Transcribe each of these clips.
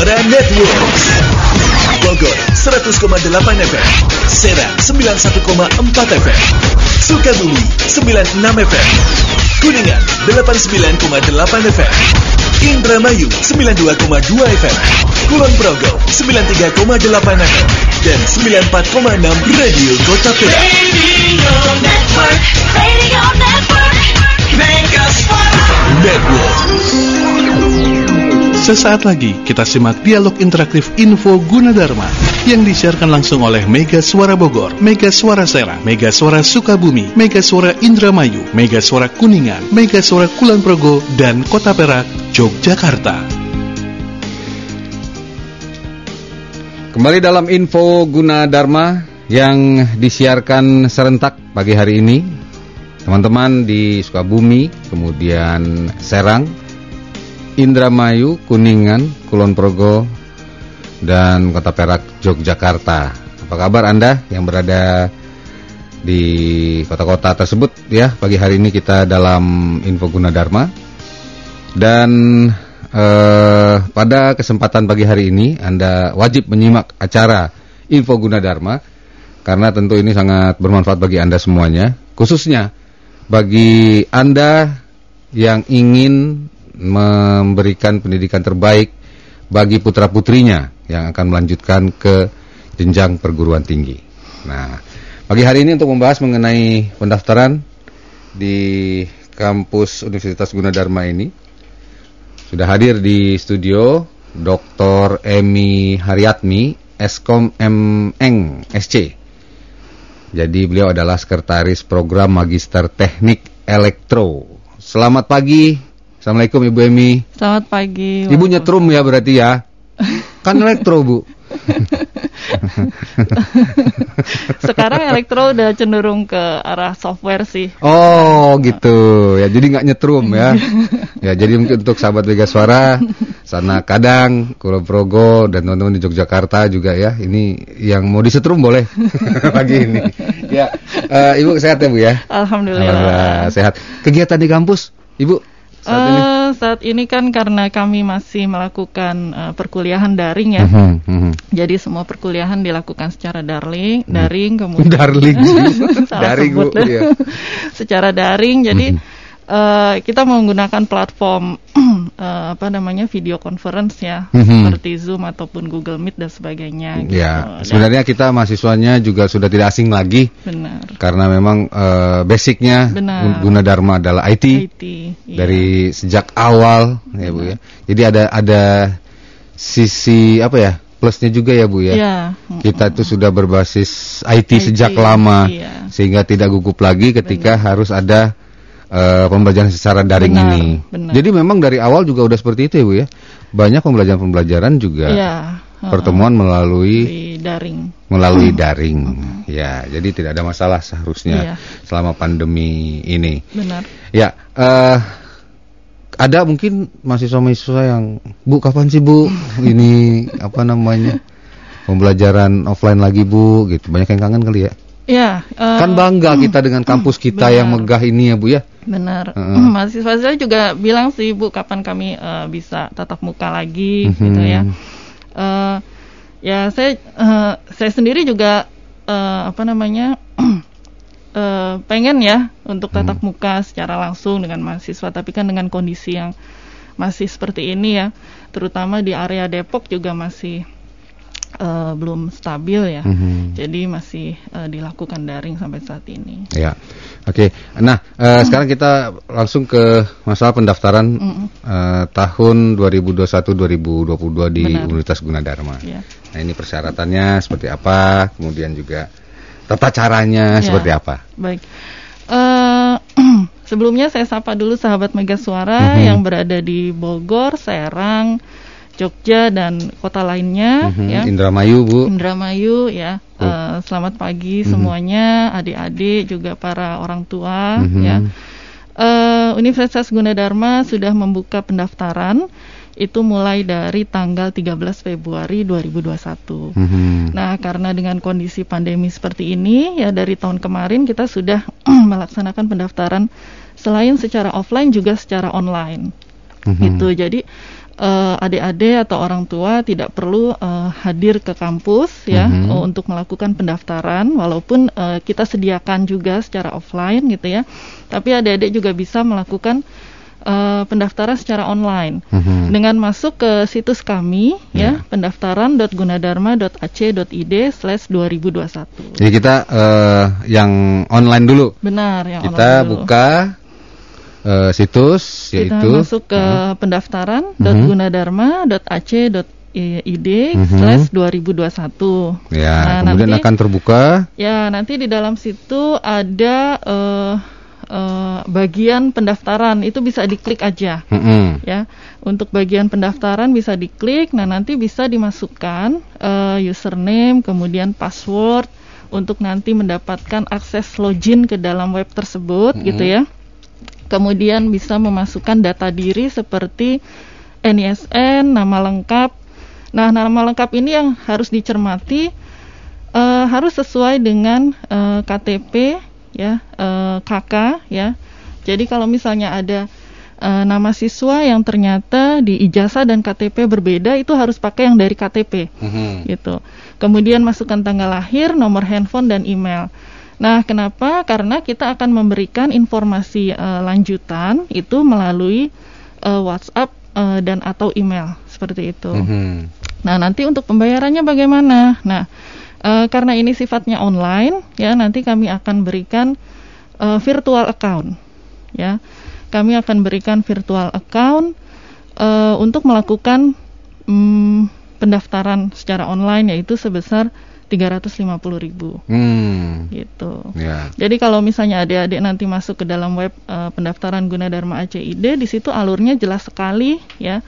Suara Network. Bogor 100,8 FM Serang 91,4 FM Sukabumi 96 FM Kuningan 89,8 FM Indramayu 92,2 FM Kulon Progo 93,8 FM dan 94,6 Radio Kota Pera Sesaat lagi kita simak dialog interaktif Info Gunadarma yang disiarkan langsung oleh Mega Suara Bogor, Mega Suara Serang, Mega Suara Sukabumi, Mega Suara Indramayu, Mega Suara Kuningan, Mega Suara Kulon Progo, dan Kota Perak, Yogyakarta. Kembali dalam info Guna Dharma yang disiarkan serentak pagi hari ini. Teman-teman di Sukabumi, kemudian Serang, Indramayu, Kuningan, Kulon Progo, dan Kota Perak, Yogyakarta. Apa kabar Anda yang berada di kota-kota tersebut ya? Pagi hari ini kita dalam info Guna Dharma. Dan eh, pada kesempatan pagi hari ini Anda wajib menyimak acara Info Guna Dharma karena tentu ini sangat bermanfaat bagi Anda semuanya, khususnya bagi Anda yang ingin memberikan pendidikan terbaik bagi putra-putrinya yang akan melanjutkan ke jenjang perguruan tinggi. Nah, pagi hari ini untuk membahas mengenai pendaftaran di kampus Universitas Gunadarma ini sudah hadir di studio Dr. Emi Haryatmi, Eskom MN SC. Jadi beliau adalah sekretaris program Magister Teknik Elektro. Selamat pagi. Assalamualaikum Ibu Emi. Selamat pagi. Ibu nyetrum ya berarti ya. Kan elektro, Bu. Sekarang elektro udah cenderung ke arah software sih. Oh, gitu. Ya, jadi nggak nyetrum ya. Ya, jadi mungkin untuk sahabat Mega Suara sana Kadang, Kulon Progo dan teman-teman di Yogyakarta juga ya. Ini yang mau disetrum boleh pagi ini. Ya, eh, Ibu sehat ya, Bu ya? Alhamdulillah. sehat. Kegiatan di kampus, Ibu saat ini? Eh, saat ini kan karena kami masih melakukan eh, perkuliahan daring ya. Mhm, mhm. Jadi semua perkuliahan dilakukan secara daring, daring kemudian. Salah Daring, sebut. Iya. secara daring. Jadi Mhm. Eh, kita menggunakan platform eh, apa namanya video conference ya, Mhm. seperti Zoom ataupun Google Meet dan sebagainya. gitu. Ya, Dan- sebenarnya kita mahasiswanya juga sudah tidak asing lagi benar. karena memang eh, basicnya Benar. Guna Dharma adalah IT, IT iya. dari sejak awal ya Bu ya. Jadi ada ada sisi apa ya? plusnya juga ya Bu ya. Iya. Kita itu sudah berbasis IT, IT, sejak lama iya. sehingga tidak gugup lagi ketika harus ada eh, pembelajaran secara daring Benar, ini. benar. Jadi memang dari awal juga udah seperti itu ya Bu ya. Banyak pembelajaran-pembelajaran juga heeh. pertemuan melalui daring. melalui daring. Ya, jadi tidak ada masalah seharusnya Iya. selama pandemi ini. Benar. Ya, eh ada mungkin mahasiswa-mahasiswa yang Bu kapan sih Bu ini apa namanya? Pembelajaran offline lagi Bu gitu. Banyak yang kangen kali ya. Ya, eh, Kan bangga kita dengan kampus kita benar. yang megah ini ya Bu ya. Benar. Heeh. Mahasiswa saya juga bilang sih, Bu, kapan kami eh, bisa tatap muka lagi Mhm. gitu ya. Eh, ya saya eh, saya sendiri juga eh, apa namanya? eh, pengen ya untuk tatap muka secara langsung dengan mahasiswa, tapi kan dengan kondisi yang masih seperti ini ya, terutama di area Depok juga masih eh, belum stabil ya. Mhm. Jadi masih eh, dilakukan daring sampai saat ini. Ya, oke. Nah, eh, sekarang kita langsung ke masalah pendaftaran Mm-mm. eh, tahun 2021-2022 di Benar. Universitas Gunadarma. Ya. Nah, ini persyaratannya seperti apa, kemudian juga tata caranya Ya. seperti apa. Baik. Eh, sebelumnya saya sapa dulu sahabat Mega Suara Mhm. yang berada di Bogor, Serang, Jogja dan kota lainnya Mhm, ya. Indramayu, Bu. Indramayu ya. Eh, selamat pagi Mhm. semuanya, adik-adik juga para orang tua Mhm. ya. Eh, Universitas Gunadarma sudah membuka pendaftaran itu mulai dari tanggal 13 Februari 2021. Mhm. Nah, karena dengan kondisi pandemi seperti ini, ya dari tahun kemarin kita sudah melaksanakan pendaftaran selain secara offline juga secara online. Mhm. Gitu. Jadi eh, adik-adik atau orang tua tidak perlu eh, hadir ke kampus ya Mhm. eh, untuk melakukan pendaftaran walaupun eh, kita sediakan juga secara offline gitu ya. Tapi adik-adik juga bisa melakukan eh, pendaftaran secara online Mhm. dengan masuk ke situs kami ya pendaftaran.gunadharma.ac.id slash 2021 Jadi kita eh, yang online dulu. benar yang kita online dulu. buka eh, situs kita yaitu masuk ke pendaftaran.gunadharma.ac.id Mhm. slash 2021 ya, Nah, kemudian nanti- akan terbuka. Ya, nanti di dalam situ ada eh, eh, bagian pendaftaran itu bisa diklik aja Mm-mm. ya. Untuk bagian pendaftaran bisa diklik, nah nanti bisa dimasukkan eh, username, kemudian password untuk nanti mendapatkan akses login ke dalam web tersebut gitu ya. Kemudian bisa memasukkan data diri seperti NISN, nama lengkap. Nah, nama lengkap ini yang harus dicermati eh, harus sesuai dengan eh, KTP ya, eh, KK ya. Jadi kalau misalnya ada eh, nama siswa yang ternyata di ijazah dan KTP berbeda itu harus pakai yang dari KTP Mhm. gitu. Kemudian masukkan tanggal lahir, nomor handphone dan email. Nah, kenapa? Karena kita akan memberikan informasi eh, lanjutan itu melalui eh, WhatsApp eh, dan atau email seperti itu. Mhm. Nah, nanti untuk pembayarannya bagaimana? Nah, eh, karena ini sifatnya online, ya nanti kami akan berikan eh, virtual account, ya. Kami akan berikan virtual account eh, untuk melakukan mm, pendaftaran secara online, yaitu sebesar 350.000 Hmm. gitu. Ya. Jadi kalau misalnya adik-adik nanti masuk ke dalam web eh, pendaftaran Gunadarma ACID, di situ alurnya jelas sekali ya.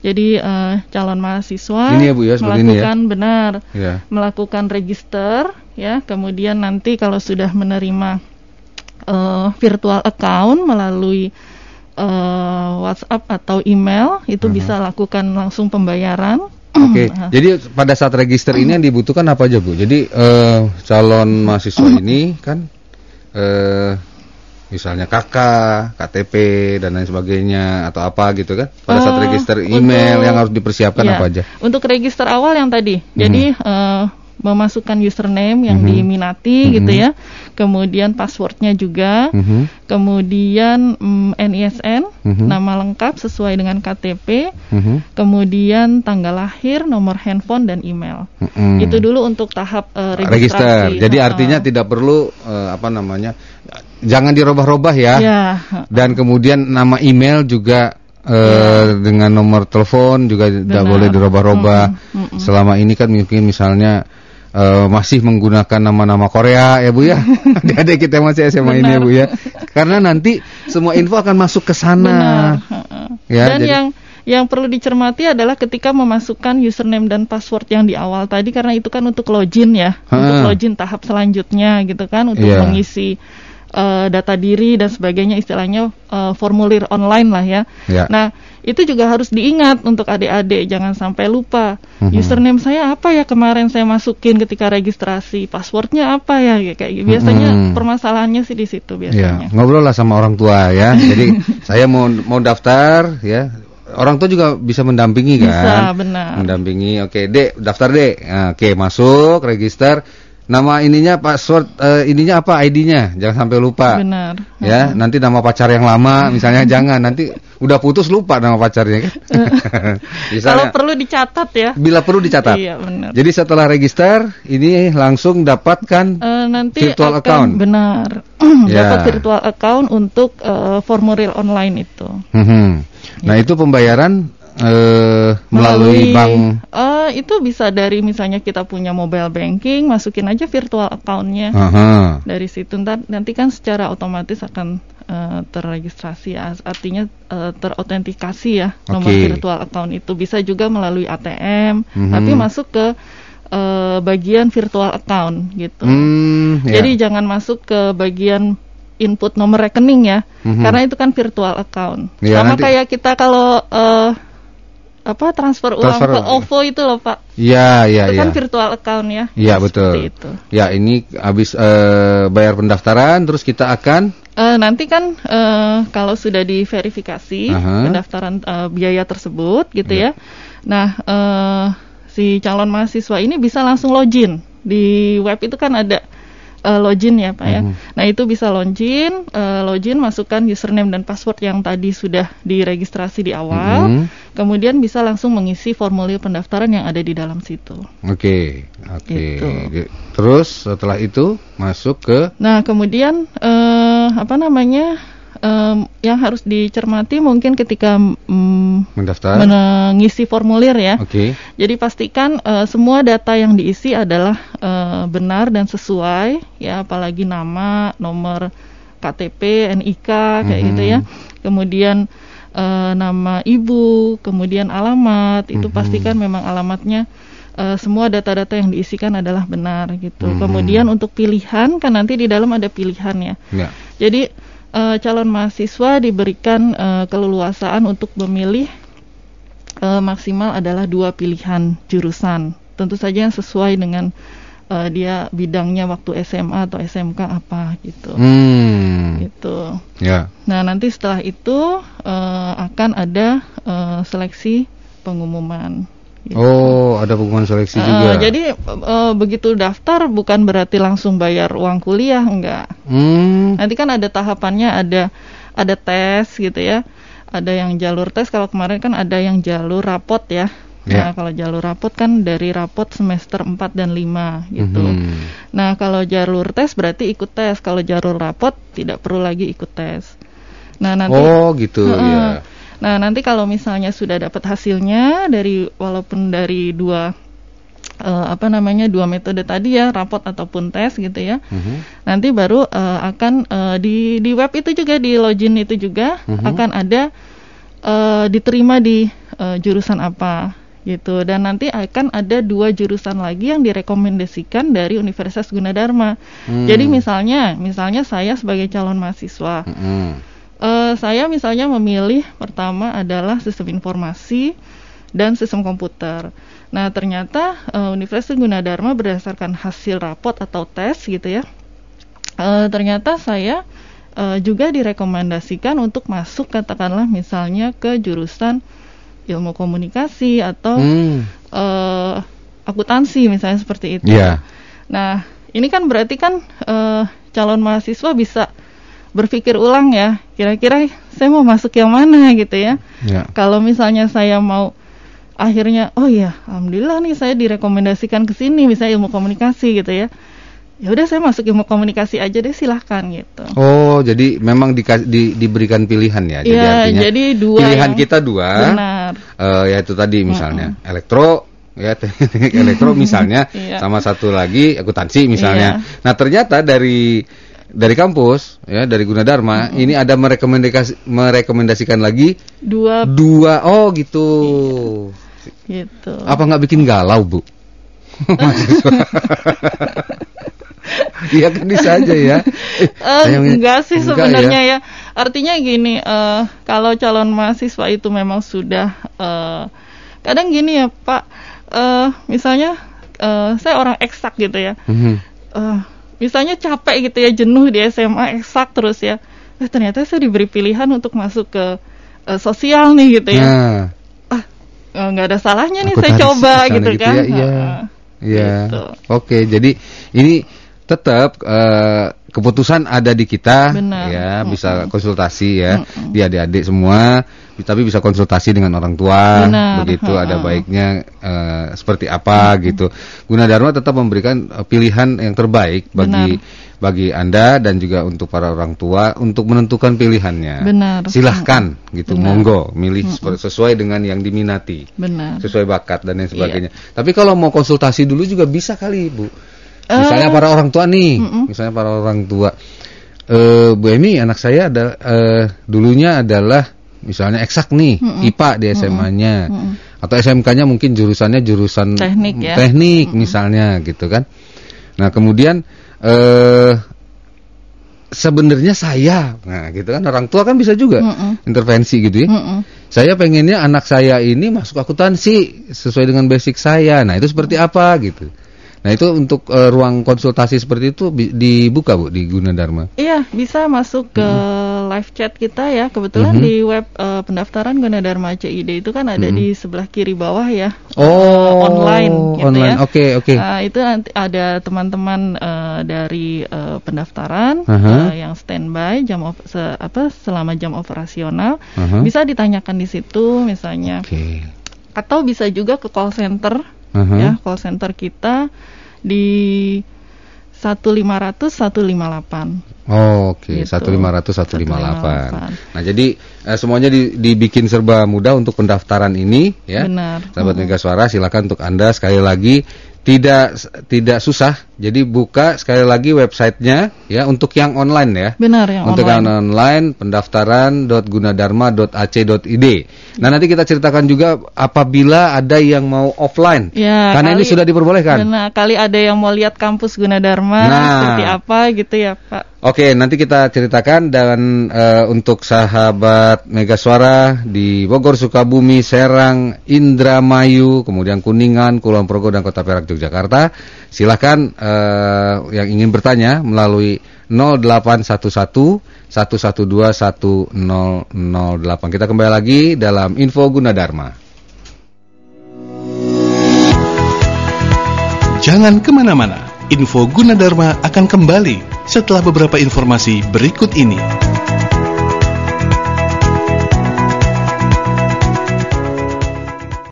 Jadi eh, calon mahasiswa Ini ya, Bu, ya, ya. melakukan benar Ya. melakukan register ya, kemudian nanti kalau sudah menerima eh, virtual account melalui eh, WhatsApp atau email itu bisa lakukan langsung pembayaran. Oke, Nah, jadi pada saat register ini yang dibutuhkan apa aja Bu? Jadi eh, calon mahasiswa ini kan eh, misalnya KK, KTP dan lain sebagainya atau apa gitu kan? Pada saat Eh, register email untuk- yang harus dipersiapkan Ya, apa aja? Untuk register awal yang tadi, jadi eh, memasukkan username yang Mhm. diminati Mhm. gitu ya, kemudian passwordnya juga, Mhm, kemudian mm, NISN, Mhm. nama lengkap sesuai dengan KTP, mhm, kemudian tanggal lahir, nomor handphone dan email. mhm. Itu dulu untuk tahap eh, register. Jadi Ha-ha. artinya tidak perlu eh, apa namanya? Jangan dirubah-rubah ya. Ha. Dan kemudian nama email juga eh, dengan nomor telepon juga tidak boleh dirubah-rubah. Mm-mm, mm-mm. Selama ini kan mungkin misalnya eh, masih menggunakan nama-nama Korea ya Bu ya. Adik-adik kita masih SMA ini ya Benar. Bu ya. Karena nanti semua info akan masuk ke sana. Benar. Ya, dan jadi- yang yang perlu dicermati adalah ketika memasukkan username dan password yang di awal tadi karena itu kan untuk login ya, untuk Ha. login tahap selanjutnya gitu kan untuk Iya. mengisi eh, data diri dan sebagainya istilahnya eh, formulir online lah ya. Ya. Nah, itu juga harus diingat untuk adik-adik jangan sampai lupa. Mhm. Username saya apa ya kemarin saya masukin ketika registrasi, passwordnya apa ya kayak gitu. Biasanya Mhm. permasalahannya sih di situ Ya, biasanya. ngobrol lah sama orang tua ya. Jadi saya mau mau daftar ya. Orang tua juga bisa mendampingi kan? Bisa, benar. Mendampingi. Oke, Dek, daftar Dek. Nah, Oke, masuk, register. Nama ininya password eh, ininya apa ID-nya? Jangan sampai lupa. Benar. Ya, nanti nama pacar yang lama misalnya jangan nanti udah putus lupa nama pacarnya kan. Kalau perlu dicatat ya. bila perlu dicatat. Iya benar. Jadi setelah register ini langsung dapatkan Eh, nanti virtual akan account. benar Ya. dapat virtual account untuk eh, formulir online itu. Mhm. Nah, itu pembayaran eh, melalui, bank itu bisa dari misalnya kita punya mobile banking, masukin aja virtual accountnya Aha. dari situ ntar nanti kan secara otomatis akan eh, terregistrasi ya, artinya eh, terautentikasi ya nomor Oke. virtual account itu bisa juga melalui ATM, Mhm. tapi masuk ke eh, bagian virtual account gitu. Hmm, ya. Jadi jangan masuk ke bagian input nomor rekening ya, Mhm. karena itu kan virtual account. Iya, Sama nanti- kayak kita kalau eh, apa transfer uang Transfer ke. OVO itu loh Pak, ya, ya, itu ya. kan virtual account ya. Iya betul. Itu. Ya ini habis eh, bayar pendaftaran, terus kita akan Eh, nanti kan eh, kalau sudah diverifikasi Aha. pendaftaran eh, biaya tersebut gitu Ya. ya. Nah, eh, si calon mahasiswa ini bisa langsung login di web itu kan ada eh, login ya Pak ya. Mhm. Nah itu bisa login, eh, login masukkan username dan password yang tadi sudah diregistrasi di awal. Mhm. Kemudian bisa langsung mengisi formulir pendaftaran yang ada di dalam situ. Oke, oke. Gitu. Ge- Terus setelah itu masuk ke Nah, kemudian eh, apa namanya em, yang harus dicermati mungkin ketika mm, mendaftar. mengisi formulir ya. Oke. Jadi pastikan eh, semua data yang diisi adalah eh, benar dan sesuai ya, apalagi nama, nomor KTP, NIK kayak gitu ya. Kemudian eh, nama ibu, kemudian alamat itu Mhm. pastikan memang alamatnya eh, semua data-data yang diisikan adalah benar gitu. Mhm. Kemudian untuk pilihan kan nanti di dalam ada pilihan ya. Ya. Jadi eh, calon mahasiswa diberikan eh, keleluasaan untuk memilih eh, maksimal adalah dua pilihan jurusan. Tentu saja yang sesuai dengan eh, dia bidangnya waktu SMA atau SMK apa gitu. Hmm. Gitu. Ya. Nah nanti setelah itu eh, akan ada eh, seleksi pengumuman. Gitu. Oh, ada pengumuman seleksi Eh, juga. jadi eh, begitu daftar bukan berarti langsung bayar uang kuliah enggak. Hmm. Nanti kan ada tahapannya, ada ada tes gitu ya. Ada yang jalur tes kalau kemarin kan ada yang jalur rapot ya. Ya. Nah, kalau jalur rapot kan dari rapot semester 4 dan 5 gitu. Mhm. Nah, kalau jalur tes berarti ikut tes. Kalau jalur rapot tidak perlu lagi ikut tes. Nah, nanti Oh, gitu Heeh. ya. Nah, nanti kalau misalnya sudah dapat hasilnya dari walaupun dari dua eh, apa namanya dua metode tadi ya, rapot ataupun tes gitu ya. Mhm. Nanti baru eh, akan eh, di di web itu juga di login itu juga Mhm. akan ada eh, diterima di eh, jurusan apa gitu dan nanti akan ada dua jurusan lagi yang direkomendasikan dari Universitas Gunadarma. Hmm. Jadi misalnya misalnya saya sebagai calon mahasiswa Mhm. Eh, saya misalnya memilih pertama adalah sistem informasi dan sistem komputer. Nah, ternyata eh, Universitas Gunadarma berdasarkan hasil rapot atau tes gitu ya. eh, ternyata saya eh, juga direkomendasikan untuk masuk katakanlah misalnya ke jurusan ilmu komunikasi atau Hmm. eh, akuntansi misalnya seperti itu. Iya. Nah, ini kan berarti kan eh, calon mahasiswa bisa berpikir ulang ya, kira-kira saya mau masuk yang mana gitu ya. Ya. Kalau misalnya saya mau akhirnya, oh iya, alhamdulillah nih saya direkomendasikan ke sini, misalnya ilmu komunikasi gitu ya. Ya udah saya masuk ilmu komunikasi aja deh silahkan gitu. Oh, jadi memang dika- di- diberikan pilihan ya. Jadi Iya, artinya jadi dua pilihan yang- kita dua. Benar. eh, yaitu tadi misalnya elektro ya teknik elektro misalnya Iya. sama satu lagi akuntansi misalnya. Iya. Nah, ternyata dari dari kampus ya dari Gunadarma ini ada merekomendasi merekomendasikan lagi Dua dua oh gitu. gitu. Apa nggak bikin galau, Bu? Iya kan bisa aja ya. Eh, saya- enggak sih enggak sebenarnya ya. Artinya gini, eh, kalau calon mahasiswa itu memang sudah eh, kadang gini ya Pak, eh, misalnya eh, saya orang eksak gitu ya. Mhm. Eh, misalnya capek gitu ya, jenuh di SMA eksak terus ya. Eh, ternyata saya diberi pilihan untuk masuk ke eh, sosial nih gitu ya. Nah, Ah, eh, nggak ada salahnya nih Aku saya coba gitu, gitu kan. ya, iya. Iya. Gitu. Oke, jadi ini tetap eh, keputusan ada di kita Benar. ya, bisa konsultasi ya Mm-mm. di adik-adik semua, tapi bisa konsultasi dengan orang tua, Benar, begitu ada ha-ha. baiknya eh, seperti apa gitu. Gunadarma tetap memberikan eh, pilihan yang terbaik bagi bagi Anda dan juga untuk para orang tua untuk menentukan pilihannya. Benar. Silahkan gitu, Benar. monggo milih sesuai dengan yang diminati Benar. sesuai bakat dan lain Iya. sebagainya. Tapi kalau mau konsultasi dulu juga bisa kali, Bu. Eh, Misalnya para orang tua nih, mm-mm. misalnya para orang tua. Eh, Bu Emi, anak saya ada eh, dulunya adalah misalnya eksak nih, Mm-mm. IPA di SMA-nya. Mm-mm. Atau SMK-nya mungkin jurusannya jurusan Teknik ya. teknik misalnya gitu kan. Nah, kemudian eh sebenarnya saya, nah gitu kan orang tua kan bisa juga Mm-mm. intervensi gitu ya. Mm-mm. Saya pengennya anak saya ini masuk akuntansi sesuai dengan basic saya. Nah, itu seperti apa gitu. Nah itu untuk eh, ruang konsultasi seperti itu dibuka bu di Gunadarma. Iya, bisa masuk ke live chat kita ya. Kebetulan Mhm. di web eh, pendaftaran Gunadarma CID itu kan ada Mhm. di sebelah kiri bawah ya. Oh, online gitu online. ya. Oke, oke. Nah, itu nanti ada teman-teman eh, dari eh, pendaftaran Aha. eh, yang standby jam op- se- apa selama jam operasional Aha. bisa ditanyakan di situ misalnya Oke. atau bisa juga ke call center Aha. ya call center kita di 1500 158 Oh, oke, Gitu. 1500 158. 158. Nah, jadi eh, semuanya di- dibikin serba mudah untuk pendaftaran ini ya. Benar. Sahabat Mm. Mega Suara, silakan untuk Anda sekali lagi tidak tidak susah. Jadi buka sekali lagi websitenya ya untuk yang online ya. Benar yang untuk yang online. online pendaftaran.gunadarma.ac.id. Nah, nanti kita ceritakan juga apabila ada yang mau offline. Ya, Karena ini kali- sudah diperbolehkan. Benar, kali ada yang mau lihat kampus Gunadarma Nah. seperti apa gitu ya, Pak. Oke, nanti kita ceritakan dan eh, untuk sahabat Mega Suara di Bogor, Sukabumi, Serang, Indramayu, kemudian Kuningan, Kulon Progo dan Kota Perak Yogyakarta, silakan eh, yang ingin bertanya melalui 0811 112 1008. Kita kembali lagi dalam Info Gunadarma. Jangan ke mana-mana, info Gunadarma akan kembali setelah beberapa informasi berikut ini.